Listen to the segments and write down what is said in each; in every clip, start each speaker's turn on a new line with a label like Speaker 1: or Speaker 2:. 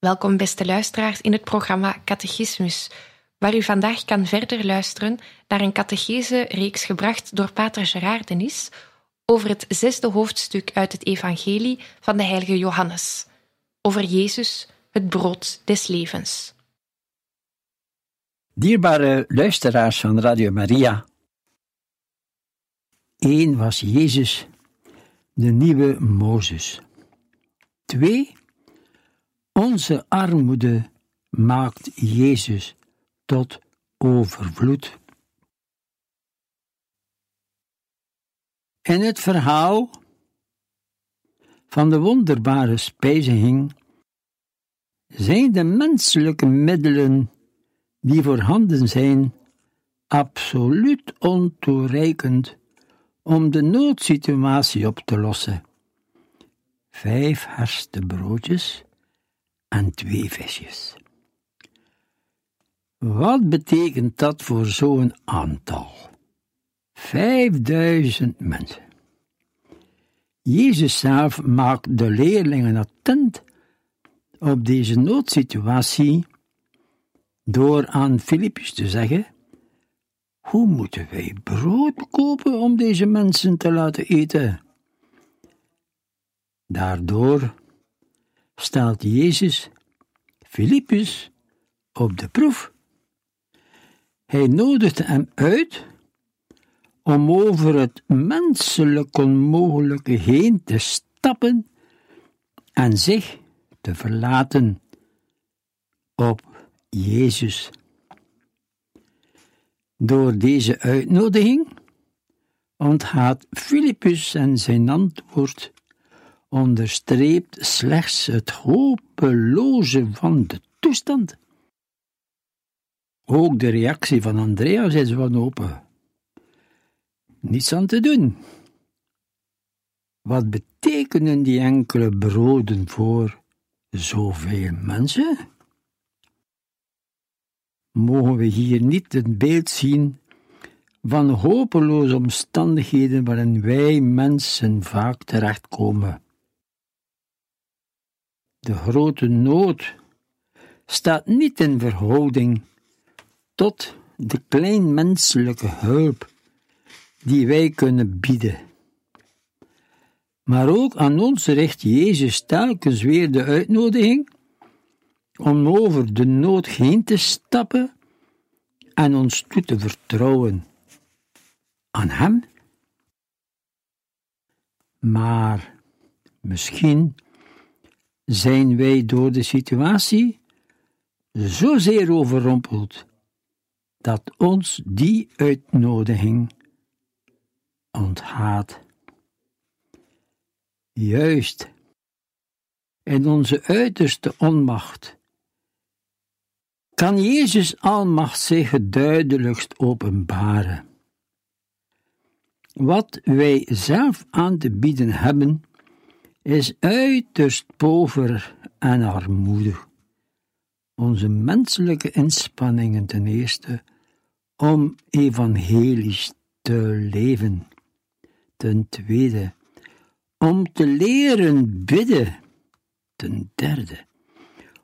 Speaker 1: Welkom beste luisteraars in het programma Catechismus, waar u vandaag kan verder luisteren naar een catechese-reeks gebracht door Pater Gerard Denis over het zesde hoofdstuk uit het Evangelie van de heilige Johannes, over Jezus, het brood des levens.
Speaker 2: Dierbare luisteraars van Radio Maria, Eén was Jezus, de nieuwe Mozes. Twee onze armoede maakt Jezus tot overvloed. In het verhaal van de wonderbare spijziging zijn de menselijke middelen die voorhanden zijn absoluut ontoereikend om de noodsituatie op te lossen. Vijf broodjes en twee visjes. Wat betekent dat voor zo'n aantal? Vijfduizend mensen. Jezus zelf maakt de leerlingen attent op deze noodsituatie door aan Filippus te zeggen: Hoe moeten wij brood kopen om deze mensen te laten eten? Daardoor stelt Jezus Filippus op de proef. Hij nodigt hem uit om over het menselijk onmogelijke heen te stappen en zich te verlaten op Jezus. Door deze uitnodiging onthaalt Filippus en zijn antwoord onderstreept slechts het hopeloze van de toestand. Ook de reactie van Andreas is wanhopig. Niets aan te doen. Wat betekenen die enkele broden voor zoveel mensen? Mogen we hier niet een beeld zien van hopeloze omstandigheden waarin wij mensen vaak terechtkomen? De grote nood staat niet in verhouding tot de kleinmenselijke hulp die wij kunnen bieden. Maar ook aan ons richt Jezus telkens weer de uitnodiging om over de nood heen te stappen en ons toe te vertrouwen aan Hem. Maar misschien zijn wij door de situatie zozeer overrompeld dat ons die uitnodiging onthaat. Juist in onze uiterste onmacht kan Jezus almacht zich het duidelijkst openbaren. Wat wij zelf aan te bieden hebben, is uiterst pover en armoedig. Onze menselijke inspanningen ten eerste om evangelisch te leven. Ten tweede, om te leren bidden. Ten derde,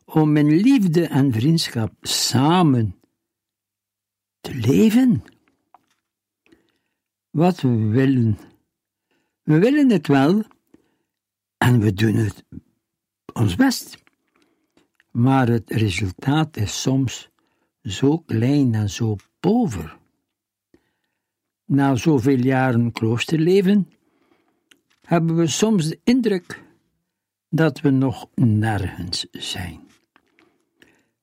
Speaker 2: om in liefde en vriendschap samen te leven. Wat we willen. We willen het wel, en we doen het ons best. maar het resultaat is soms zo klein en zo pover. Na zoveel jaren kloosterleven hebben we soms de indruk dat we nog nergens zijn.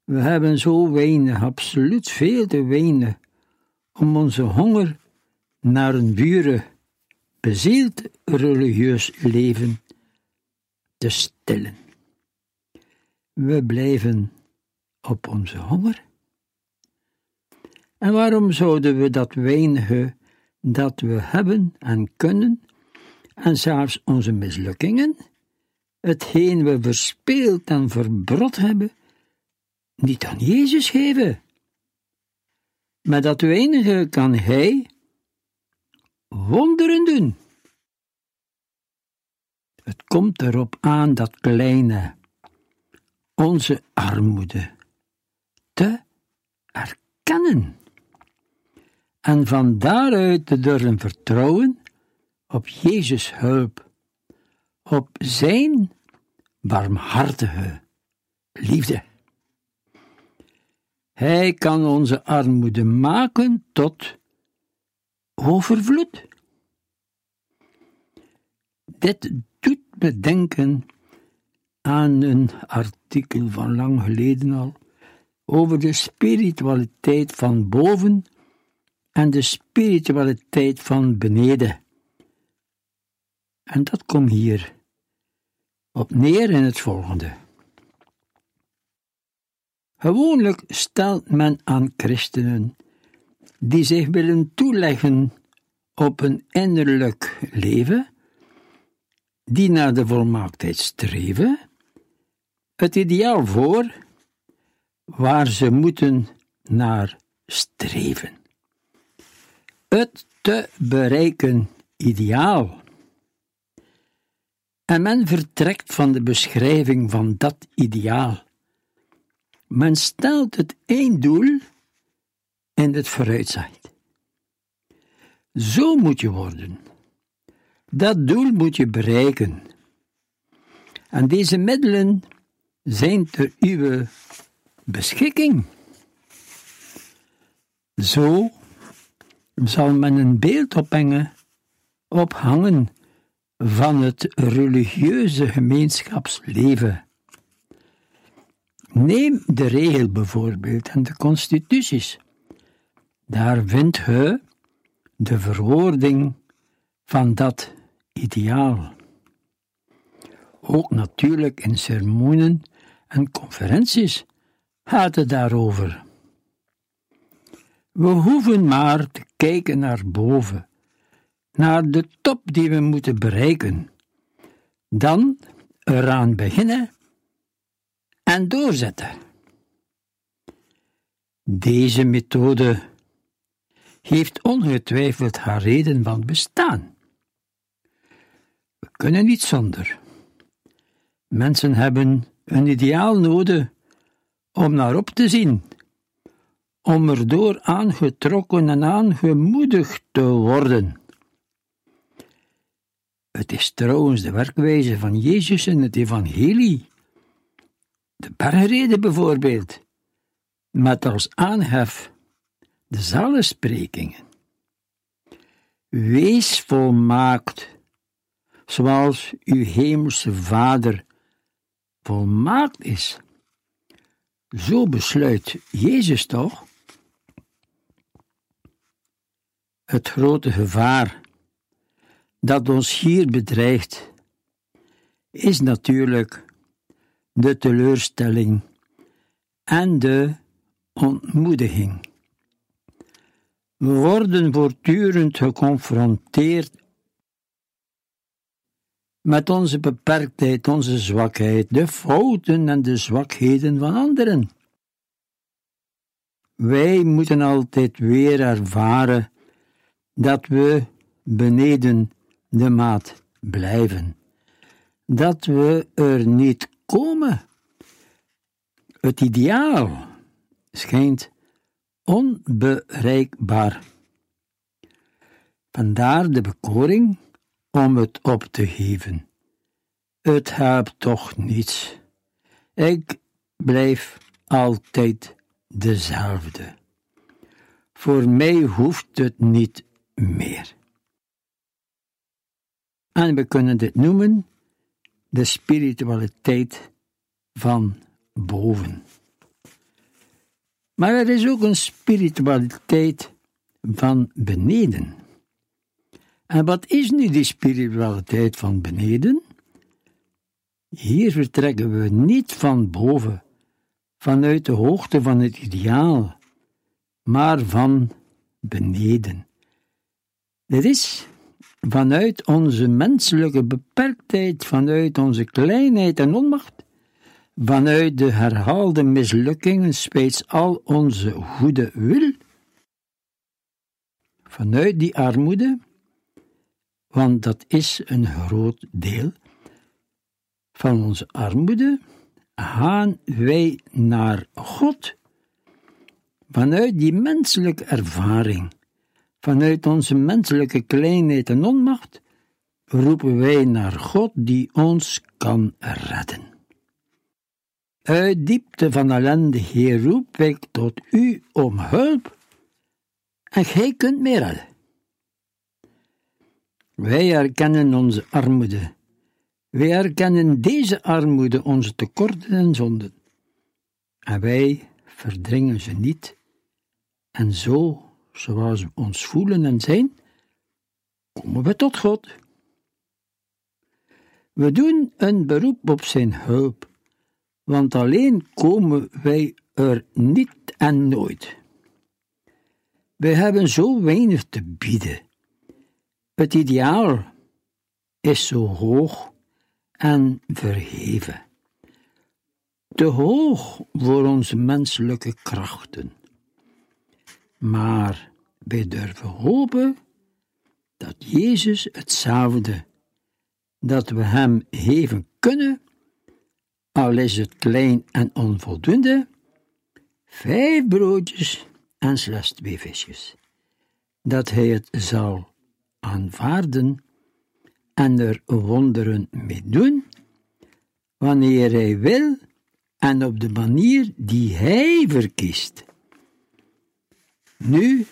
Speaker 2: We hebben zo weinig, absoluut veel te weinig, om onze honger naar een buren bezield religieus leven te stillen. We blijven op onze honger. En waarom zouden we dat weinige dat we hebben en kunnen, en zelfs onze mislukkingen, hetgeen we verspeeld en verbrot hebben, niet aan Jezus geven? Met dat weinige kan Hij wonderen doen. Het komt erop aan dat kleine, onze armoede, te erkennen en van daaruit te durven vertrouwen op Jezus' hulp, op Zijn barmhartige liefde. Hij kan onze armoede maken tot overvloed. Dit denken aan een artikel van lang geleden al over de spiritualiteit van boven en de spiritualiteit van beneden. En dat komt hier op neer in het volgende. Gewoonlijk stelt men aan christenen die zich willen toeleggen op een innerlijk leven, die naar de volmaaktheid streven, het ideaal voor waar ze moeten naar streven. Het te bereiken ideaal. En men vertrekt van de beschrijving van dat ideaal. Men stelt het einddoel in het vooruitzicht. Zo moet je worden. Dat doel moet je bereiken. En deze middelen zijn ter uw beschikking. Zo zal men een beeld ophangen, ophangen van het religieuze gemeenschapsleven. Neem de regel bijvoorbeeld en de constituties. Daar vindt je de verwoording van dat ideaal. Ook natuurlijk in sermoenen en conferenties gaat het daarover. We hoeven maar te kijken naar boven, naar de top die we moeten bereiken. Dan eraan beginnen en doorzetten. Deze methode heeft ongetwijfeld haar reden van bestaan. Kunnen niet zonder. Mensen hebben een ideaal nodig om naar op te zien, om erdoor aangetrokken en aangemoedigd te worden. Het is trouwens de werkwijze van Jezus in het Evangelie. De bergreden bijvoorbeeld, met als aanhef de zalensprekingen. Wees volmaakt, zoals uw hemelse Vader volmaakt is. Zo besluit Jezus toch? Het grote gevaar dat ons hier bedreigt, is natuurlijk de teleurstelling en de ontmoediging. We worden voortdurend geconfronteerd met onze beperktheid, onze zwakheid, de fouten en de zwakheden van anderen. Wij moeten altijd weer ervaren dat we beneden de maat blijven, dat we er niet komen. Het ideaal schijnt onbereikbaar. Vandaar de bekoring om het op te geven. Het helpt toch niets. Ik blijf altijd dezelfde. Voor mij hoeft het niet meer. En we kunnen dit noemen de spiritualiteit van boven. Maar er is ook een spiritualiteit van beneden. En wat is nu die spiritualiteit van beneden? Hier vertrekken we niet van boven, vanuit de hoogte van het ideaal, maar van beneden. Dit is vanuit onze menselijke beperktheid, vanuit onze kleinheid en onmacht, vanuit de herhaalde mislukkingen, spijts al onze goede wil, vanuit die armoede, want dat is een groot deel van onze armoede, gaan wij naar God. Vanuit die menselijke ervaring, vanuit onze menselijke kleinheid en onmacht, roepen wij naar God die ons kan redden. Uit diepte van ellende, Heer, roep ik tot u om hulp, en gij kunt meer redden. Wij erkennen onze armoede. Wij erkennen deze armoede, onze tekorten en zonden. En wij verdringen ze niet. En zo, zoals we ons voelen en zijn, komen we tot God. We doen een beroep op zijn hulp, want alleen komen wij er niet en nooit. Wij hebben zo weinig te bieden. Het ideaal is zo hoog en verheven. Te hoog voor onze menselijke krachten. Maar wij durven hopen dat Jezus hetzelfde, dat we Hem geven kunnen, al is het klein en onvoldoende, vijf broodjes en slechts twee visjes, dat Hij het zal aanvaarden en er wonderen mee doen, wanneer Hij wil en op de manier die Hij verkiest. Nu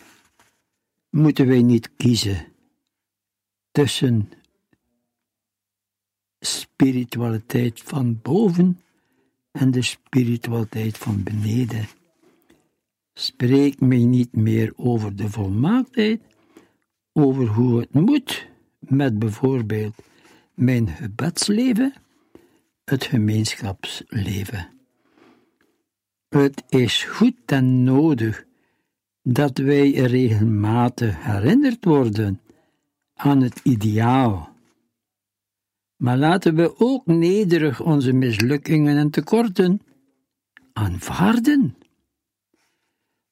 Speaker 2: moeten wij niet kiezen tussen spiritualiteit van boven en de spiritualiteit van beneden. Spreek mij niet meer over de volmaaktheid, over hoe het moet met bijvoorbeeld mijn gebedsleven, het gemeenschapsleven. Het is goed en nodig dat wij regelmatig herinnerd worden aan het ideaal. Maar laten we ook nederig onze mislukkingen en tekorten aanvaarden.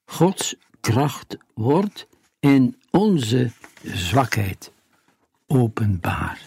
Speaker 2: Gods kracht wordt in onze zwakheid openbaar.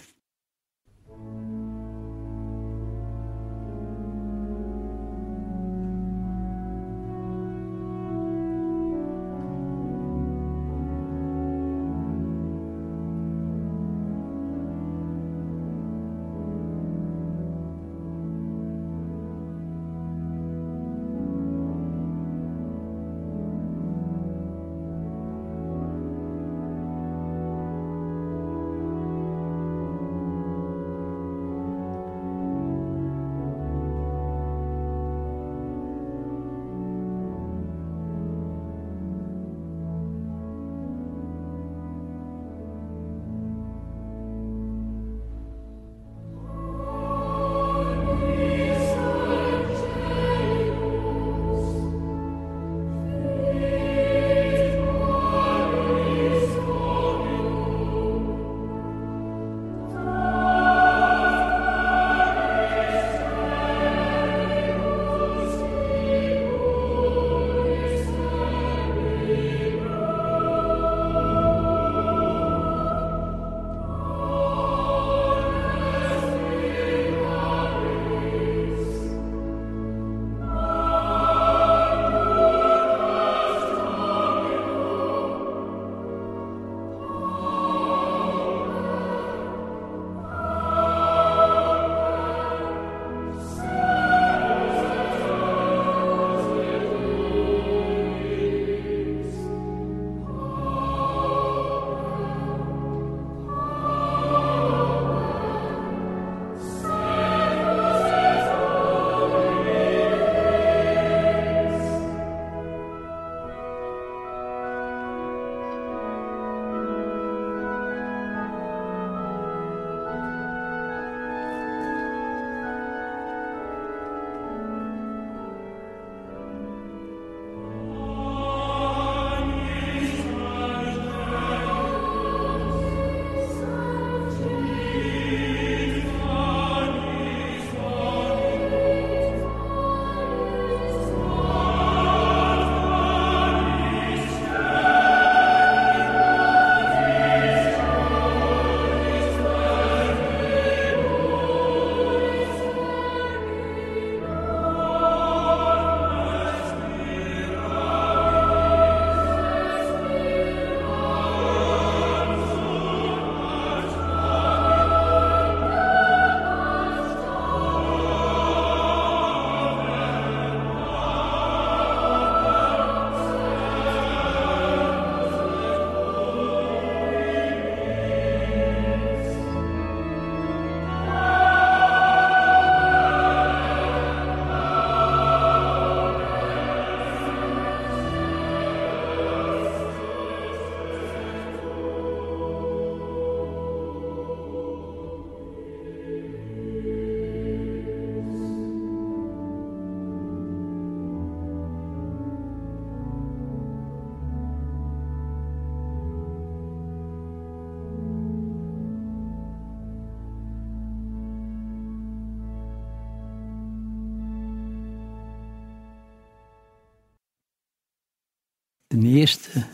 Speaker 2: Ten eerste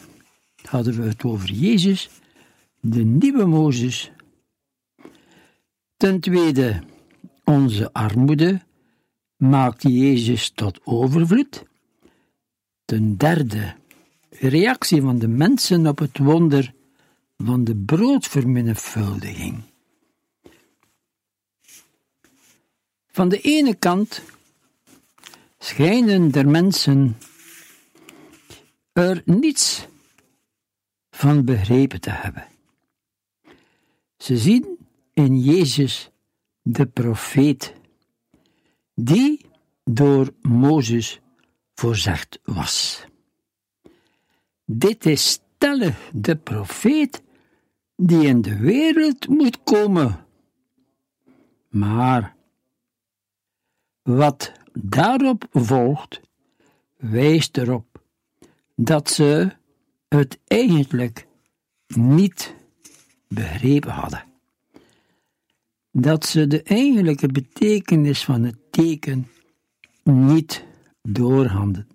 Speaker 2: hadden we het over Jezus, de nieuwe Mozes. Ten tweede, onze armoede maakt Jezus tot overvloed. Ten derde, reactie van de mensen op het wonder van de broodvermenigvuldiging. Van de ene kant schijnen der mensen er niets van begrepen te hebben. Ze zien in Jezus de profeet, die door Mozes voorzegd was. Dit is stellig de profeet die in de wereld moet komen. Maar wat daarop volgt, wijst erop dat ze het eigenlijk niet begrepen hadden. Dat ze de eigenlijke betekenis van het teken niet doorhadden.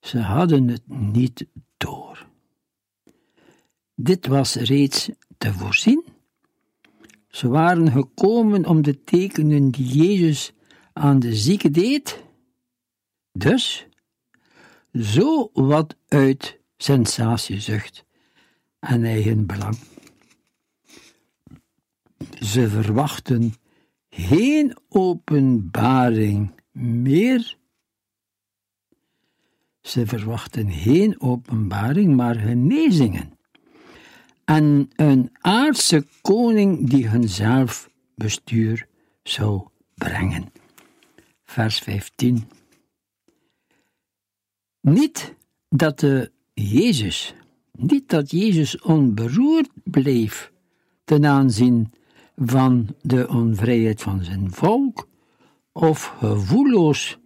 Speaker 2: Ze hadden het niet door. Dit was reeds te voorzien. Ze waren gekomen om de tekenen die Jezus aan de zieke deed. Dus, zo wat uit sensatiezucht en eigen belang. Ze verwachten geen openbaring meer. Ze verwachten geen openbaring, maar genezingen. En een aardse koning die hunzelf bestuur zou brengen. Vers 15. Niet dat de Jezus, niet dat Jezus onberoerd bleef ten aanzien van de onvrijheid van zijn volk, of gevoelloos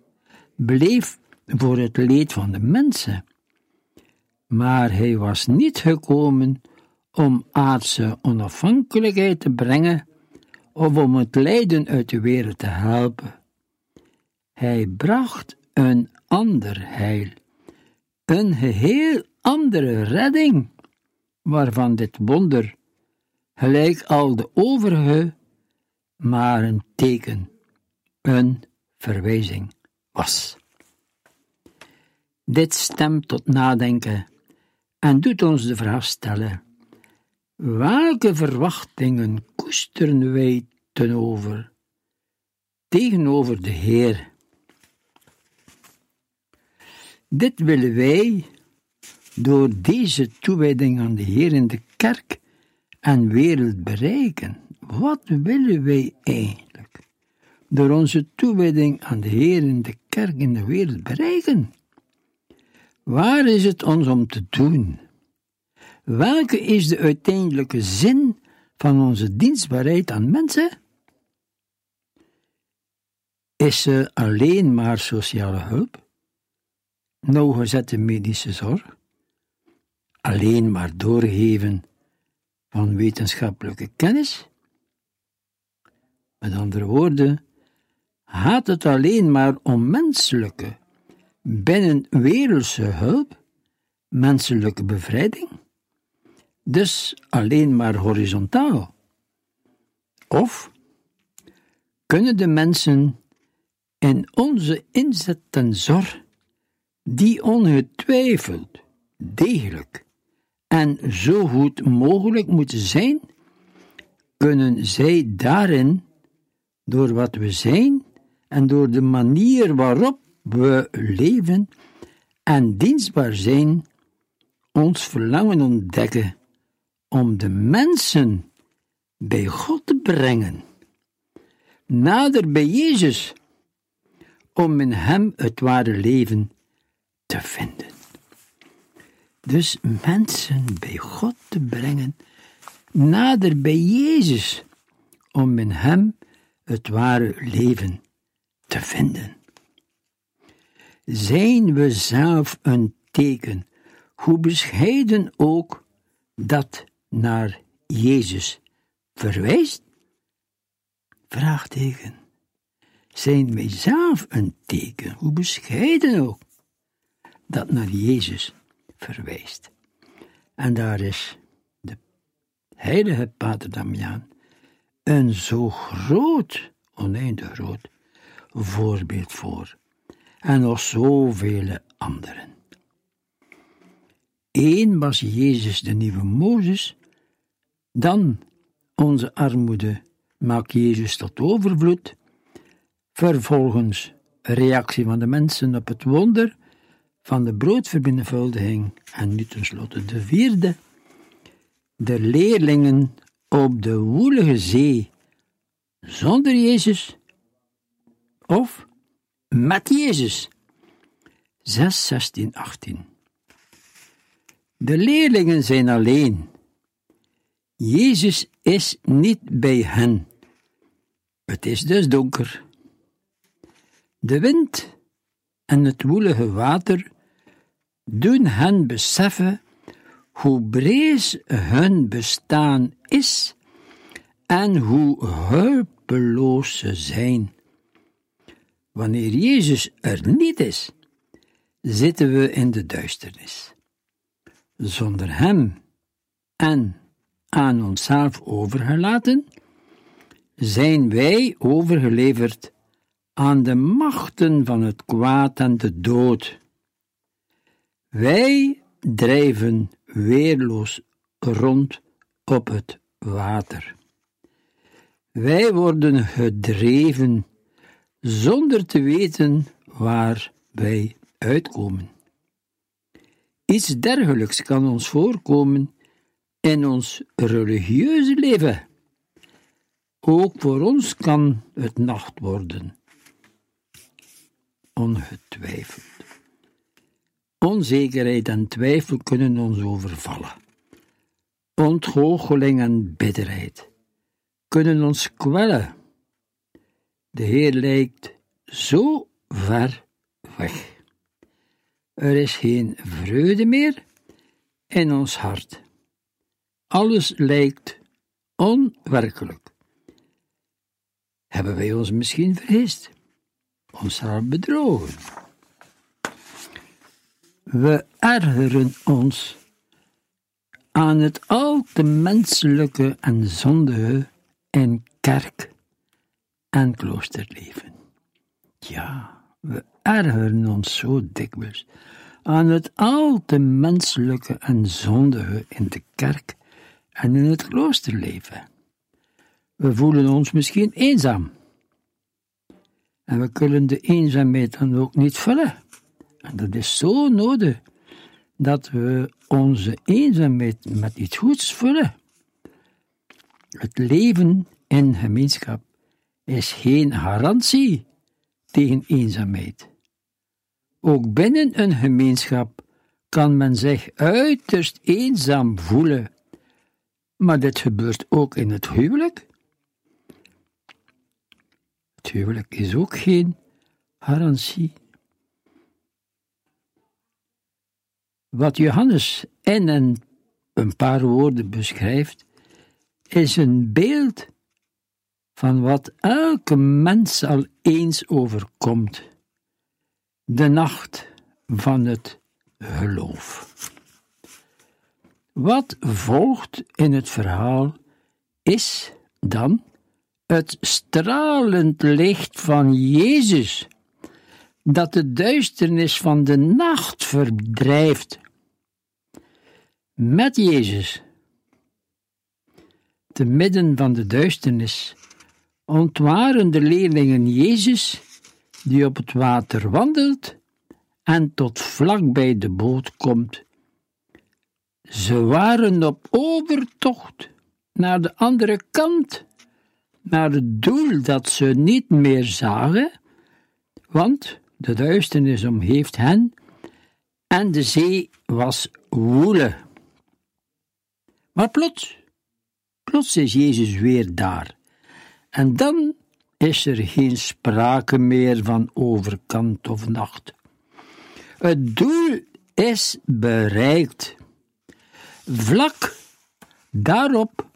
Speaker 2: bleef voor het leed van de mensen. Maar hij was niet gekomen om aardse onafhankelijkheid te brengen of om het lijden uit de wereld te helpen. Hij bracht een ander heil, een geheel andere redding, waarvan dit wonder, gelijk al de overige, maar een teken, een verwijzing was. Dit stemt tot nadenken en doet ons de vraag stellen: welke verwachtingen koesteren wij ten over, tegenover de Heer? Dit willen wij door deze toewijding aan de Heer in de kerk en wereld bereiken. Wat willen wij eigenlijk door onze toewijding aan de Heer in de kerk in de wereld bereiken? Waar is het ons om te doen? Welke is de uiteindelijke zin van onze dienstbaarheid aan mensen? Is ze alleen maar sociale hulp? Nauwgezette medische zorg? Alleen maar doorgeven van wetenschappelijke kennis? Met andere woorden, gaat het alleen maar om menselijke, binnen wereldse hulp, menselijke bevrijding? Dus alleen maar horizontaal? Of kunnen de mensen in onze inzet en zorg, die ongetwijfeld, degelijk en zo goed mogelijk moeten zijn, kunnen zij daarin, door wat we zijn en door de manier waarop we leven en dienstbaar zijn, ons verlangen ontdekken om de mensen bij God te brengen, nader bij Jezus, om in Hem het ware leven te vinden. Dus mensen bij God te brengen, nader bij Jezus, om in Hem het ware leven te vinden. Zijn we zelf een teken, hoe bescheiden ook dat naar Jezus verwijst? Dat naar Jezus verwijst. En daar is de heilige Pater Damiaan een zo groot, oneindig groot, voorbeeld voor. En nog zoveel anderen. Eén was Jezus de nieuwe Mozes, dan onze armoede maakt Jezus tot overvloed, vervolgens reactie van de mensen op het wonder van de broodverbindevuldiging en nu tenslotte de vierde, de leerlingen op de woelige zee zonder Jezus of met Jezus. 6, 16, 18. De leerlingen zijn alleen. Jezus is niet bij hen. Het is dus donker. De wind en het woelige water doen hen beseffen hoe breed hun bestaan is en hoe hulpeloos ze zijn. Wanneer Jezus er niet is, zitten we in de duisternis. Zonder Hem en aan onszelf overgelaten, zijn wij overgeleverd aan de machten van het kwaad en de dood. Wij drijven weerloos rond op het water. Wij worden gedreven zonder te weten waar wij uitkomen. Iets dergelijks kan ons voorkomen in ons religieuze leven. Ook voor ons kan het nacht worden. Ongetwijfeld. Onzekerheid en twijfel kunnen ons overvallen. Ontgoocheling en bitterheid kunnen ons kwellen. De Heer lijkt zo ver weg. Er is geen vreugde meer in ons hart. Alles lijkt onwerkelijk. Hebben wij ons misschien vergist? Onszelf bedrogen? We ergeren ons aan het al te menselijke en zondige in kerk en kloosterleven. Ja, we ergeren ons zo dikwijls aan het al te menselijke en zondige in de kerk en in het kloosterleven. We voelen ons misschien eenzaam. En we kunnen de eenzaamheid dan ook niet vullen. Dat is zo nodig dat we onze eenzaamheid met iets goeds vullen. Het leven in gemeenschap is geen garantie tegen eenzaamheid. Ook binnen een gemeenschap kan men zich uiterst eenzaam voelen, maar dit gebeurt ook in het huwelijk. Het huwelijk is ook geen garantie. Wat Johannes in een, een paar woorden beschrijft, is een beeld van wat elke mens al eens overkomt: de nacht van het geloof. Wat volgt in het verhaal is dan het stralend licht van Jezus, dat de duisternis van de nacht verdrijft. Met Jezus, te midden van de duisternis, ontwaren de leerlingen Jezus, die op het water wandelt en tot vlak bij de boot komt. Ze waren op overtocht naar de andere kant, naar het doel dat ze niet meer zagen, want de duisternis omheeft hen en de zee was woele. Maar plots, plots is Jezus weer daar en dan is er geen sprake meer van overkant of nacht. Het doel is bereikt. Vlak daarop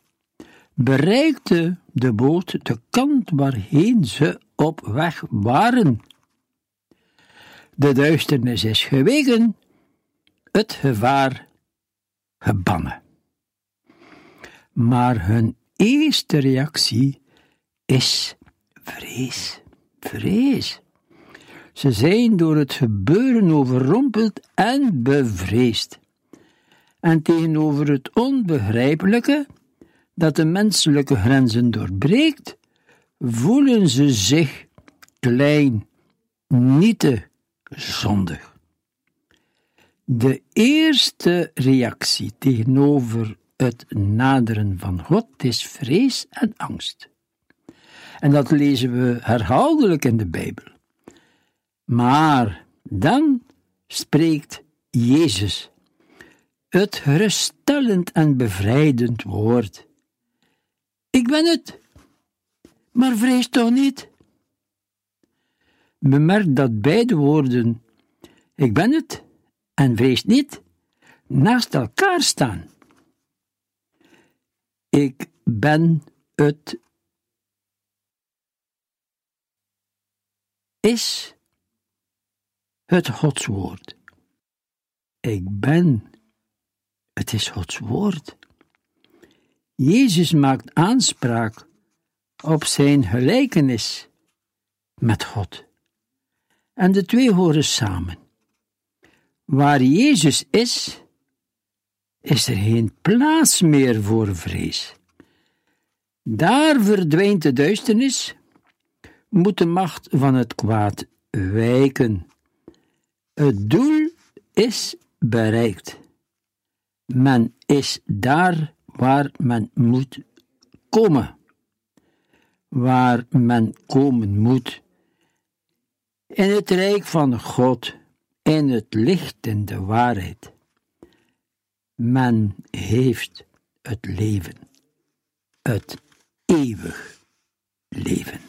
Speaker 2: bereikte de boot de kant waarheen ze op weg waren. De duisternis is geweken het gevaar gebannen. Maar hun eerste reactie is vrees. Vrees. Ze zijn door het gebeuren overrompeld en bevreesd. En tegenover het onbegrijpelijke, dat de menselijke grenzen doorbreekt, voelen ze zich klein, nietig, zondig. De eerste reactie tegenover het naderen van God is vrees en angst. En dat lezen we herhaaldelijk in de Bijbel. Maar dan spreekt Jezus het geruststellend en bevrijdend woord. Ik ben het, maar vrees toch niet. Bemerk dat beide woorden, ik ben het en vrees niet, naast elkaar staan. Ik ben het is het Godswoord. Ik ben, het is Gods woord. Jezus maakt aanspraak op zijn gelijkenis met God. En de twee horen samen. Waar Jezus is, is er geen plaats meer voor vrees. Daar verdwijnt de duisternis, moet de macht van het kwaad wijken. Het doel is bereikt. Men is daar waar men moet komen. Waar men komen moet. In het rijk van God, in het licht en de waarheid. Men heeft het leven, het eeuwig leven.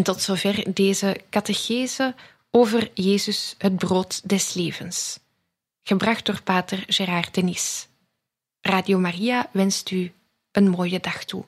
Speaker 1: En tot zover deze catechese over Jezus, het brood des levens. Gebracht door pater Gerard Denis. Radio Maria wenst u een mooie dag toe.